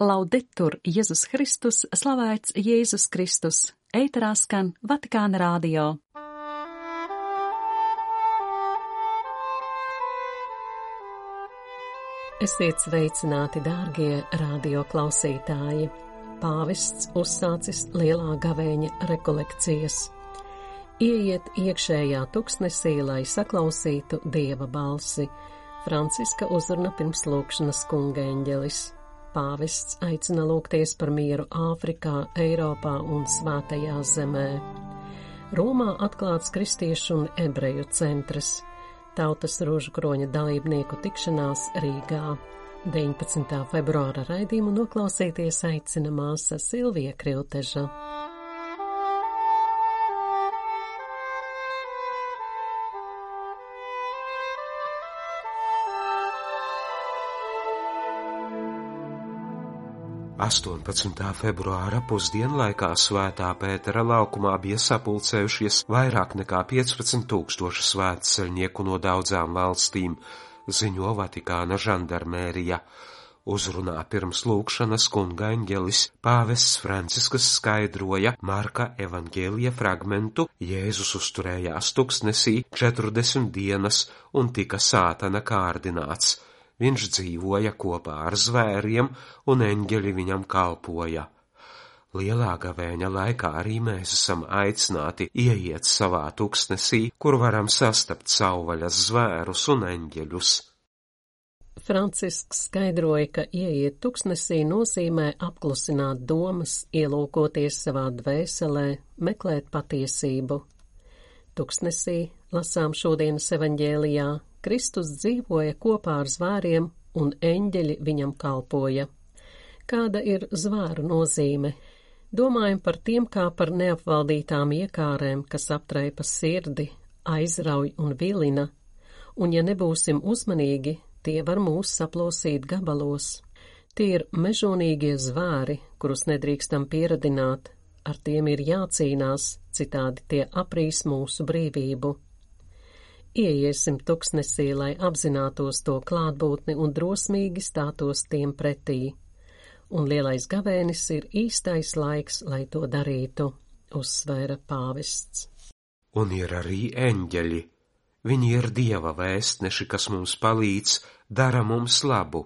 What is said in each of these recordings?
Laudetur Jēzus Kristus, slavēts Jēzus Kristus, eitarā skan Vatikāna rādio. Esiet sveicināti, dārgie radio klausītāji! Pāvests uzsācis lielā gavēņa rekolekcijas. Ieiet iekšējā tuksnesī, lai saklausītu dieva balsi. Franciska uzruna pirms lūkšanas kunga eņģelis. Pāvests aicina lūgties par mieru Āfrikā, Eiropā un Svētajā zemē. Romā atklāts kristiešu un ebreju centrs, tautas rožu kroņa dalībnieku tikšanās Rīgā. 19. februāra raidījumu noklausīties aicina māsa Silvija Krilteža. Astoņpadsmitā februāra pusdienlaikā svētā Pētera laukumā bija sapulcējušies vairāk nekā 15 tūkstoši svētceļnieku no daudzām valstīm, ziņo Vatikāna žandarmērija. Uzrunā pirms lūkšanas kunga eņģelis pāvests Franciskas skaidroja Marka evaņģēlija fragmentu Jēzus uzturējās tuksnesī 40 dienas un tika sātana kārdināts Viņš dzīvoja kopā ar zvēriem, un eņģeļi viņam kalpoja. Lielā gavēņa laikā arī mēs esam aicināti ieiet savā tuksnesī, kur varam sastapt savvaļas zvērus un eņģeļus. Francisks skaidroja, ka ieiet tuksnesī nozīmē apklusināt domas, ielūkoties savā dvēselē, meklēt patiesību. Tuksnesī lasām šodienas evaņģēlijā, Kristus dzīvoja kopā ar zvēriem, un eņģeļi viņam kalpoja. Kāda ir zvēru nozīme? Domājam par tiem kā par neapvaldītām iekārēm, kas aptreipa sirdi, aizrauj un vilina, un ja nebūsim uzmanīgi, tie var mūs saplosīt gabalos. Tie ir mežonīgie zvēri, kurus nedrīkstam pieradināt, ar tiem ir jācīnās, citādi tie aprīs mūsu brīvību. Ieiesim tuksnesī, lai apzinātos to klātbūtni un drosmīgi stātos tiem pretī. Un lielais gavēnis ir īstais laiks, lai to darītu, uzsvēra pāvests. Un ir arī eņģeļi. Viņi ir dieva vēstneši, kas mums palīdz, dara mums labu.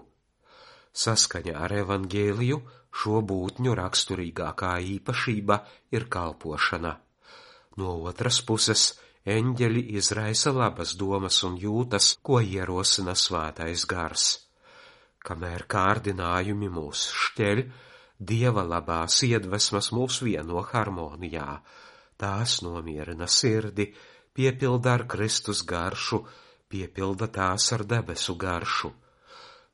Saskaņā ar evangēliju šo būtņu raksturīgākā īpašība ir kalpošana. No otras puses, eņģeļi izraisa labas domas un jūtas, ko ierosina svētais gars. Kamēr kārdinājumi mūs šķeļ, dieva labās iedvesmas mūs vieno harmonijā, tās nomierina sirdi, piepilda ar Kristus garšu, piepilda tās ar debesu garšu.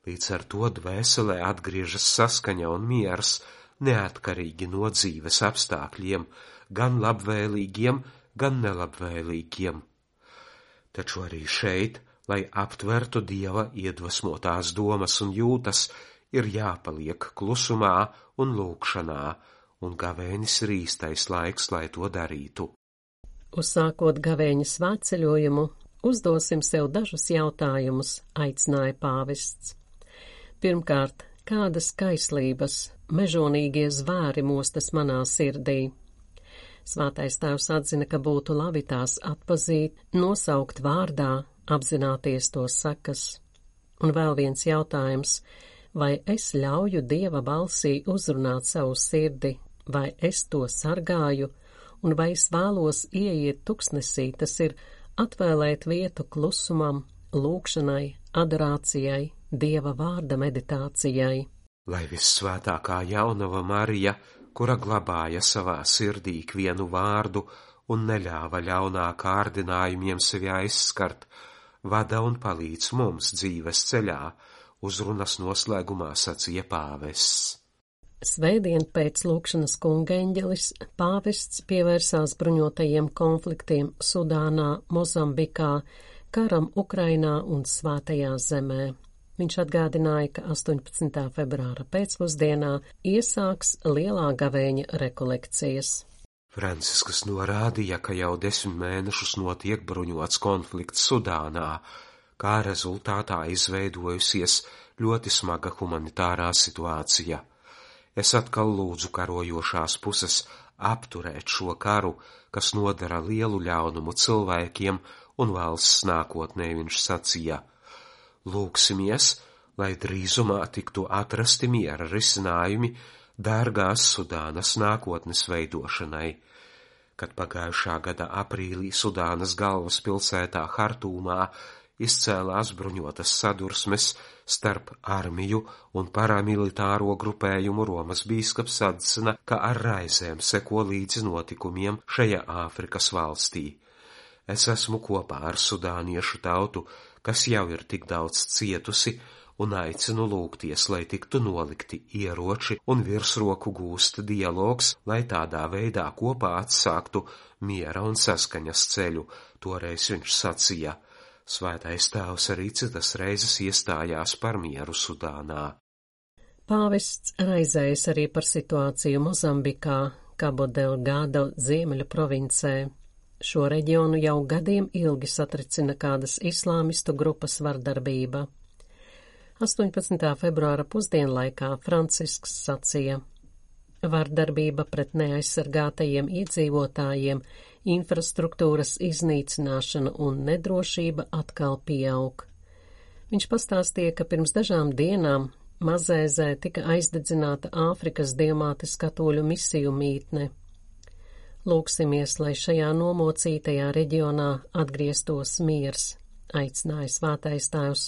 Līdz ar to dvēselē atgriežas saskaņa un miers, neatkarīgi no dzīves apstākļiem, gan labvēlīgiem, gan nelabvēlīgiem. Taču arī šeit, lai aptvertu dieva iedvesmotās domas un jūtas, ir jāpaliek klusumā un lūkšanā, un gavēnis ir īstais laiks, lai to darītu. Uzsākot gavēņa svētceļojumu, uzdosim sev dažus jautājumus, aicināja pāvests. Pirmkārt, kādas kaislības, mežonīgie zvēri mostas manā sirdī? Svētais tēvs atzina, ka būtu labi tās atpazīt, nosaukt vārdā, apzināties to sekas. Un vēl viens jautājums, vai es ļauju Dieva balsī uzrunāt savu sirdi, vai es to sargāju, un vai es vēlos ieiet tuksnesī, tas ir atvēlēt vietu klusumam, lūkšanai, adorācijai, Dieva vārda meditācijai. Lai vissvētākā jaunava Marija kura glabāja savā sirdī ikvienu vārdu un neļāva ļaunā kārdinājumiem sevi aizskart, vada un palīdz mums dzīves ceļā, uzrunas noslēgumā sacīja pāvests. Svētdien pēc lūkšanas kungeņģelis pāvests pievērsās bruņotajiem konfliktiem Sudānā, Mozambikā, karam Ukrainā un Svētajā zemē. Viņš atgādināja, ka 18. februāra pēcpusdienā iesāks lielā gavēņa rekolekcijas. Franciskas norādīja, ka jau desmit mēnešus notiek bruņots konflikts Sudānā, kā rezultātā izveidojusies ļoti smaga humanitārā situācija. Es atkal lūdzu karojošās puses apturēt šo karu, kas nodara lielu ļaunumu cilvēkiem un valsts nākotnē, viņš sacīja. Lūksimies, lai drīzumā tiktu atrasti miera risinājumi dārgās Sudānas nākotnes veidošanai. Kad pagājušā gada aprīlī Sudānas galvaspilsētā Hartūmā izcēlās bruņotas sadursmes starp armiju un paramilitāro grupējumu Romas bīskaps atzina, ka ar raizēm seko līdzi notikumiem šajā Āfrikas valstī. Es esmu kopā ar sudāniešu tautu, kas jau ir tik daudz cietusi, un aicinu lūgties, lai tiktu nolikti ieroči un virsroku gūsta dialogs, lai tādā veidā kopā atsāktu miera un saskaņas ceļu, toreiz viņš sacīja. Svētais tēvs arī citas reizes iestājās par mieru Sudānā. Pāvests raizējas arī par situāciju Mozambikā, Cabo Delgado ziemeļu provincē. Šo reģionu jau gadiem ilgi satricina kādas islāmistu grupas vardarbība. 18. februāra pusdienlaikā Francisks sacīja: Vardarbība pret neaizsargātajiem iedzīvotājiem infrastruktūras iznīcināšana un nedrošība atkal pieaug. Viņš pastāstīja, ka pirms dažām dienām Mazēzē tika aizdedzināta Āfrikas diamātes katoļu misiju mītne. Lūksimies, lai šajā nomocītajā reģionā atgrieztos miers, aicināja svētais tēvs,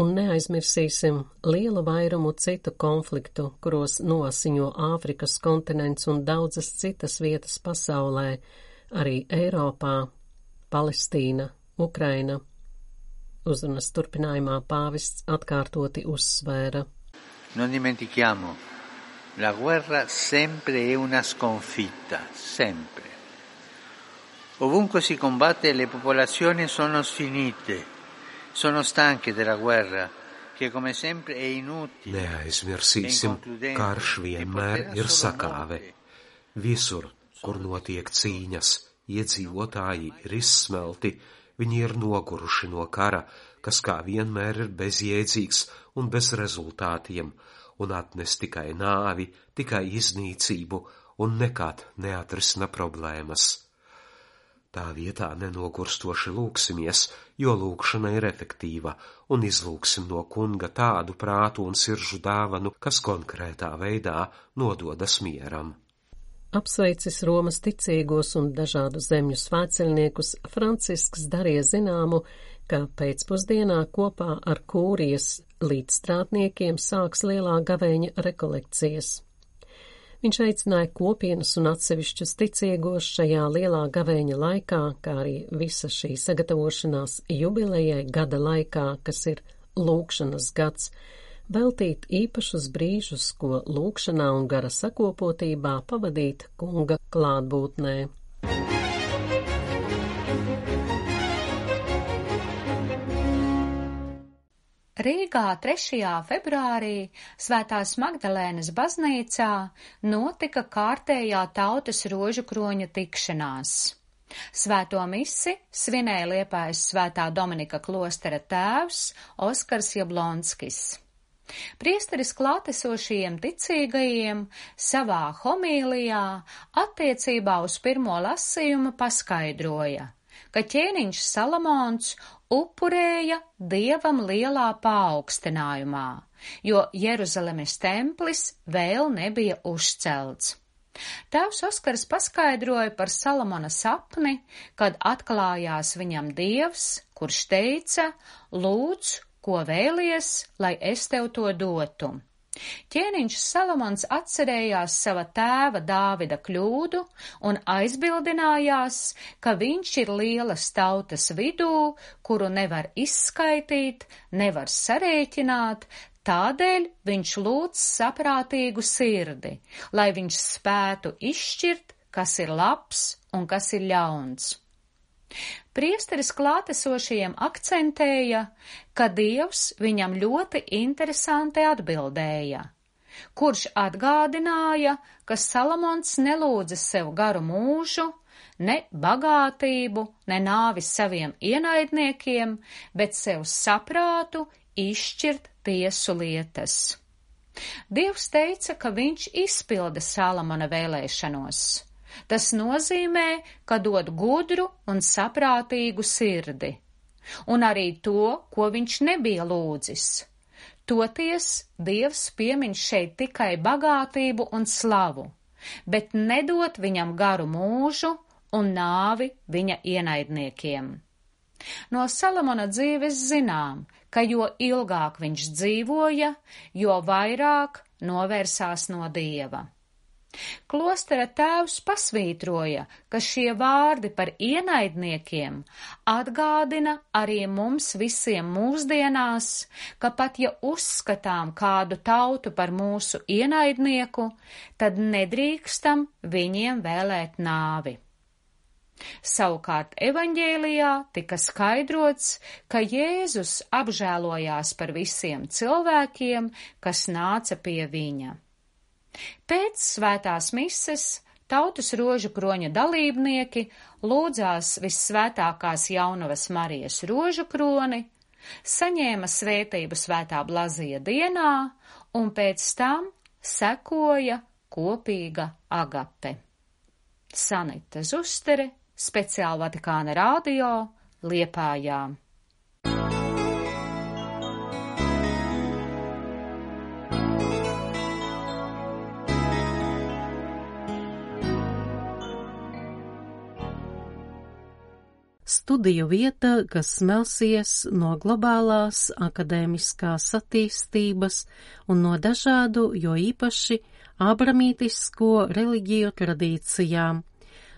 un neaizmirsīsim lielu vairumu citu konfliktu, kuros nosiņo Āfrikas kontinents un daudzas citas vietas pasaulē, arī Eiropā, Palestīna, Ukraina. Uzrunas turpinājumā pāvests atkārtoti uzsvēra. Non dimentichiamo, la guerra sempre è una sconfitta, sempre. Ovunque si combatte le popolazioni sono sfinite, sono stanche della guerra, che come sempre è inutile. Neaizmirsīsim, karš vienmēr ir sakāve. Visur kur notiek cīņas, iedzīvotāji ir izsmelti, viņi ir noguruši no kara, kas kā vienmēr ir bezjēdzīgs un bez rezultātiem, un atnes tikai nāvi, tikai iznīcību un nekad neatrisina problēmas. Tā vietā nenogurstoši lūksimies, jo lūkšana ir efektīva, un izlūksim no kunga tādu prātu un siržu dāvanu, kas konkrētā veidā nododas mieram. Apsveicis Romas ticīgos un dažādu zemju svētceļniekus, Francisks darīja zināmu, ka pēcpusdienā kopā ar kūrijas līdzstrātniekiem sāks lielā gavēņa rekolekcijas. Viņš aicināja kopienas un atsevišķus ticīgos šajā lielā gavēņa laikā, kā arī visa šī sagatavošanās jubilejai gada laikā, kas ir lūkšanas gads, veltīt īpašus brīžus, ko lūkšanā un gara sakopotībā pavadīt kunga klātbūtnē. Rīgā 3. februārī Svētās Magdalēnas baznīcā notika kārtējā tautas rožu kroņa tikšanās. Svēto misi svinēja Liepājas Svētā Dominika klostera tēvs Oskars Jablonskis. Priesteris klātesošajiem ticīgajiem savā homīlijā attiecībā uz pirmo lasījumu paskaidroja, ka ķēniņš Salamons upurēja dievam lielā paaugstinājumā, jo Jeruzalemes templis vēl nebija uzcelts. Tēvs Oskars paskaidroja par Salamona sapni, kad atklājās viņam dievs, kurš teica, lūdz ko vēlies, lai es tev to dotu. Ķēniņš Salamons atcerējās sava tēva Dāvida kļūdu un aizbildinājās, ka viņš ir lielas tautas vidū, kuru nevar izskaitīt, nevar sarēķināt, tādēļ viņš lūdz saprātīgu sirdi, lai viņš spētu izšķirt, kas ir labs un kas ir ļauns. Priesteris klātesošajiem akcentēja, ka Dievs viņam ļoti interesanti atbildēja, kurš atgādināja, ka Salamons nelūdza sev garu mūžu, ne bagātību, ne nāvi saviem ienaidniekiem, bet sev saprātu izšķirt tiesu lietas. Dievs teica, ka viņš izpilda Salamana vēlēšanos. Tas nozīmē, ka dod gudru un saprātīgu sirdi, un arī to, ko viņš nebija lūdzis. Toties Dievs piemin šeit tikai bagātību un slavu, bet nedot viņam garu mūžu un nāvi viņa ienaidniekiem. No Salamona dzīves zinām, ka jo ilgāk viņš dzīvoja, jo vairāk novērsās no dieva. Klostera tēvs pasvītroja, ka šie vārdi par ienaidniekiem atgādina arī mums visiem mūsdienās, ka pat ja uzskatām kādu tautu par mūsu ienaidnieku, tad nedrīkstam viņiem vēlēt nāvi. Savukārt evaņģēlijā tika skaidrots, ka Jēzus apžēlojās par visiem cilvēkiem, kas nāca pie viņa. Pēc svētās mises tautas rožu kroņa dalībnieki lūdzās vissvētākās jaunavas Marijas rožu kroni, saņēma svētību svētā blazija dienā un pēc tam sekoja kopīga agape. Sanita Zustere speciāli Vatikāna rādio Liepājā. Studiju vieta, kas smelsies no globālās akadēmiskās attīstības un no dažādu, jo īpaši abramītisko reliģiju tradīcijām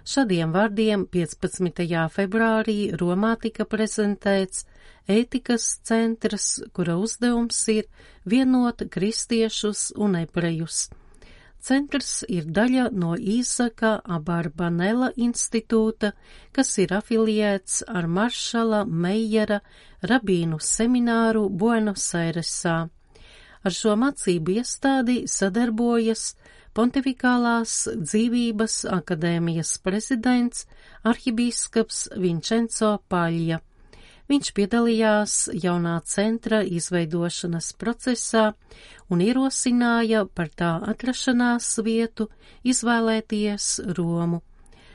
Šādiem vārdiem 15. februārī Romā tika prezentēts ētikas centrs, kura uzdevums ir vienot kristiešus un ebrejus. Centrs ir daļa no Īsaka Abarbanela institūta, kas ir afiliēts ar Maršala Meijera rabīnu semināru Buenos Airesā. Ar šo mācību iestādi sadarbojas Pontifikālās dzīvības akadēmijas prezidents arhibīskaps Vincenzo Paļja. Viņš piedalījās jaunā centra izveidošanas procesā un ierosināja par tā atrašanās vietu izvēlēties Romu.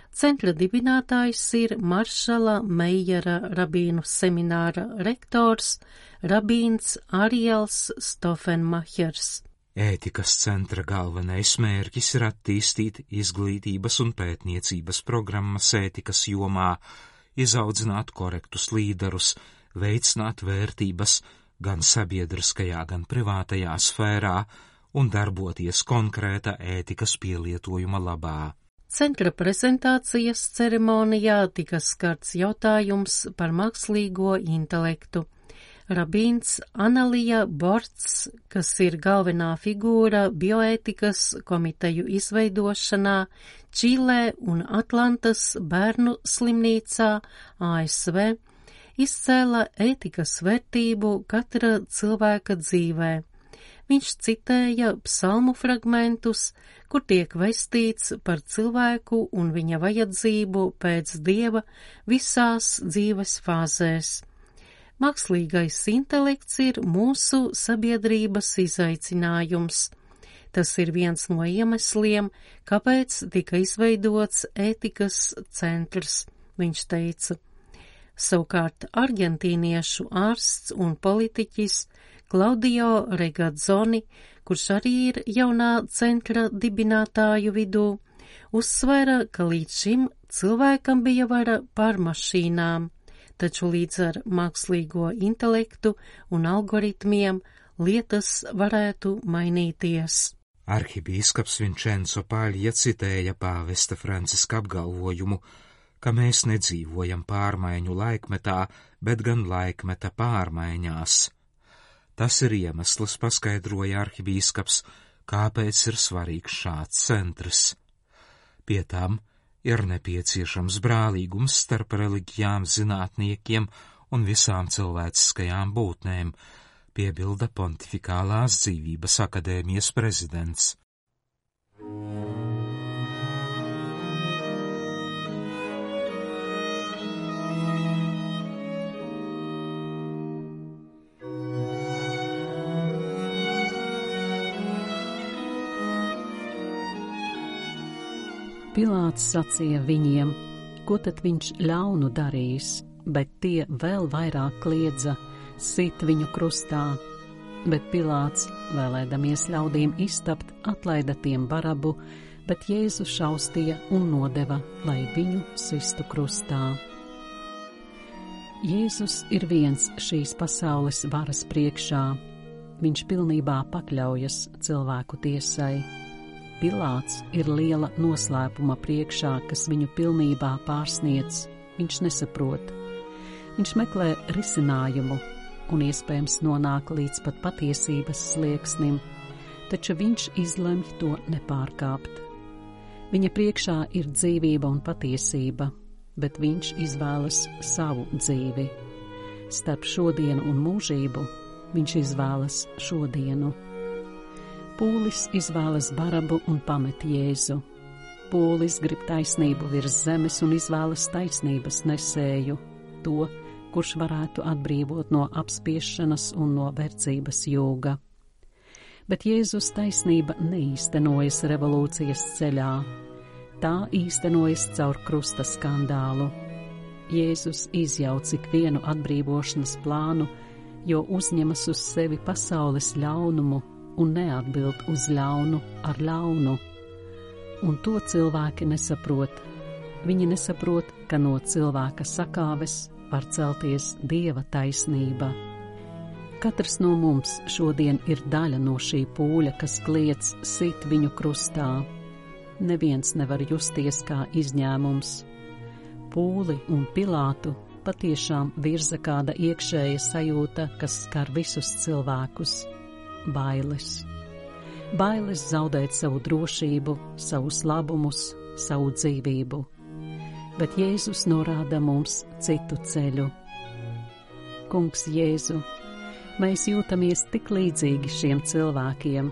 Centra dibinātājs ir Maršala Meijera rabīnu semināra rektors Rabīns Ariels Stofenmachers. Ētikas centra galvenais mērķis ir attīstīt izglītības un pētniecības programmas ētikas jomā, izaudzināt korektus līderus, veicināt vērtības gan sabiedriskajā, gan privātajā sfērā un darboties konkrēta ētikas pielietojuma labā. Centra prezentācijas ceremonijā tika skarts jautājums par mākslīgo intelektu. Rabīns Analija Borts, kas ir galvenā figūra bioētikas komiteju izveidošanā Čilē un Atlantas bērnu slimnīcā ASV, izcēla ētikas vērtību katra cilvēka dzīvē. Viņš citēja psalmu fragmentus, kur tiek vestīts par cilvēku un viņa vajadzību pēc dieva visās dzīves fāzēs. Mākslīgais intelekts ir mūsu sabiedrības izaicinājums. Tas ir viens no iemesliem, kāpēc tika izveidots ētikas centrs, viņš teica. Savukārt argentīniešu ārsts un politiķis Klaudio Regadzoni, kurš arī ir jaunā centra dibinātāju vidū, uzsvēra, ka līdz šim cilvēkam bija vara pār mašīnām taču līdz ar mākslīgo intelektu un algoritmiem lietas varētu mainīties. Arhibīskaps Vincenzo Pāļa citēja pāvesta Franciska apgalvojumu, ka mēs nedzīvojam pārmaiņu laikmetā, bet gan laikmeta pārmaiņās. Tas ir iemesls, paskaidroja arhibīskaps, kāpēc ir svarīgs šāds centrs. Pie tam ir nepieciešams brālīgums starp reliģijām, zinātniekiem un visām cilvēciskajām būtnēm, piebilda Pontifikālās dzīvības akadēmijas prezidents. Pilārs sacīja viņiem, ko tad viņš ļaunu darīs, bet tie vēl vairāk kliedza: sit viņu krustā. Bet Pilāts, vēlēdamies ļaudīm iztapt, atlaida tiem barabu, bet Jēzu šaustīja un nodeva, lai viņu sistu krustā. Jēzus ir viens šīs pasaules varas priekšā. Viņš pilnībā pakļaujas cilvēku tiesai. Pilāts ir liela noslēpuma priekšā, kas viņu pilnībā pārsniedz. Viņš nesaprot. Viņš meklē risinājumu un iespējams nonāk līdz pat patiesības slieksnim, taču viņš izlemj to nepārkāpt. Viņa priekšā ir dzīvība un patiesība, bet viņš izvēlas savu dzīvi. Starp šodienu un mūžību viņš izvēlas šodienu. Pūlis izvēlas barabu un pamet Jēzu. Pūlis grib taisnību virs zemes un izvēlas taisnības nesēju, to, kurš varētu atbrīvot no apspiešanas un no verdzības jūga. Bet Jēzus taisnība neīstenojas revolūcijas ceļā, tā īstenojas caur krusta skandālu. Jēzus izjauc ikvienu atbrīvošanas plānu, jo uzņemas uz sevi pasaules ļaunumu un neatbild uz ļaunu ar ļaunu. Un to cilvēki nesaprot. Viņi nesaprot, ka no cilvēka sakāves var celties dieva taisnība. Katrs no mums šodien ir daļa no šī pūļa, kas kliedz sit viņu krustā. Neviens nevar justies kā izņēmums. Pūli un pilātu patiešām virza kāda iekšēja sajūta, kas skar visus cilvēkus bailes. Bailes zaudēt savu drošību, savus labumus, savu dzīvību. Bet Jēzus norāda mums citu ceļu. Kungs Jēzu, mēs jūtamies tik līdzīgi šiem cilvēkiem,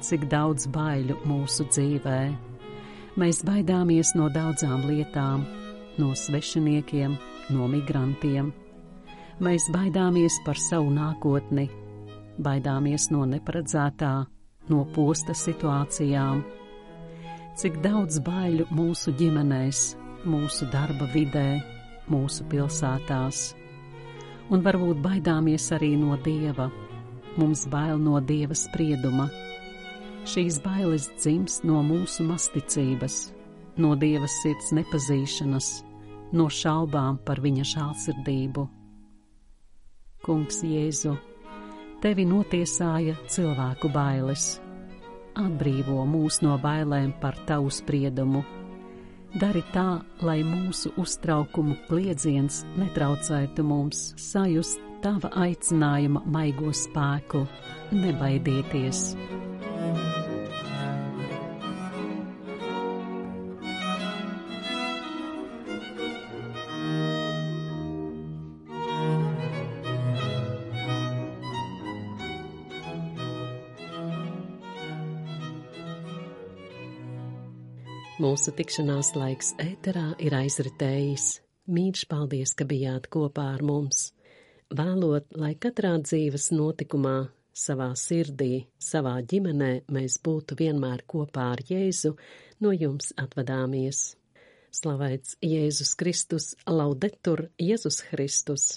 cik daudz baiļu mūsu dzīvē. Mēs baidāmies no daudzām lietām, no svešiniekiem, no migrantiem. Mēs baidāmies par savu nākotni, baidāmies no neparedzētā, no posta situācijām. Cik daudz baiļu mūsu ģimenēs, mūsu darba vidē, mūsu pilsētās. Un varbūt baidāmies arī no dieva. Mums bail no dieva sprieduma. Šīs bailes dzimst no mūsu masticības, no dieva sirds nepazīšanas, no šaubām par viņa žālsirdību. Kungs Jēzu! tevi notiesāja cilvēku bailes. Atbrīvo mūs no bailēm par tavu spriedumu. Dari tā, lai mūsu uztraukumu kliedziens netraucētu mums sajust tava aicinājuma maigo spēku, nebaidieties! Mūsu tikšanās laiks ēterā ir aizritējis. Mīļš paldies, ka bijāt kopā ar mums. Vēlot, lai katrā dzīves notikumā, savā sirdī, savā ģimenē mēs būtu vienmēr kopā ar Jēzu, no jums atvadāmies. Slavēts Jēzus Kristus, laudetur Jēzus Kristus!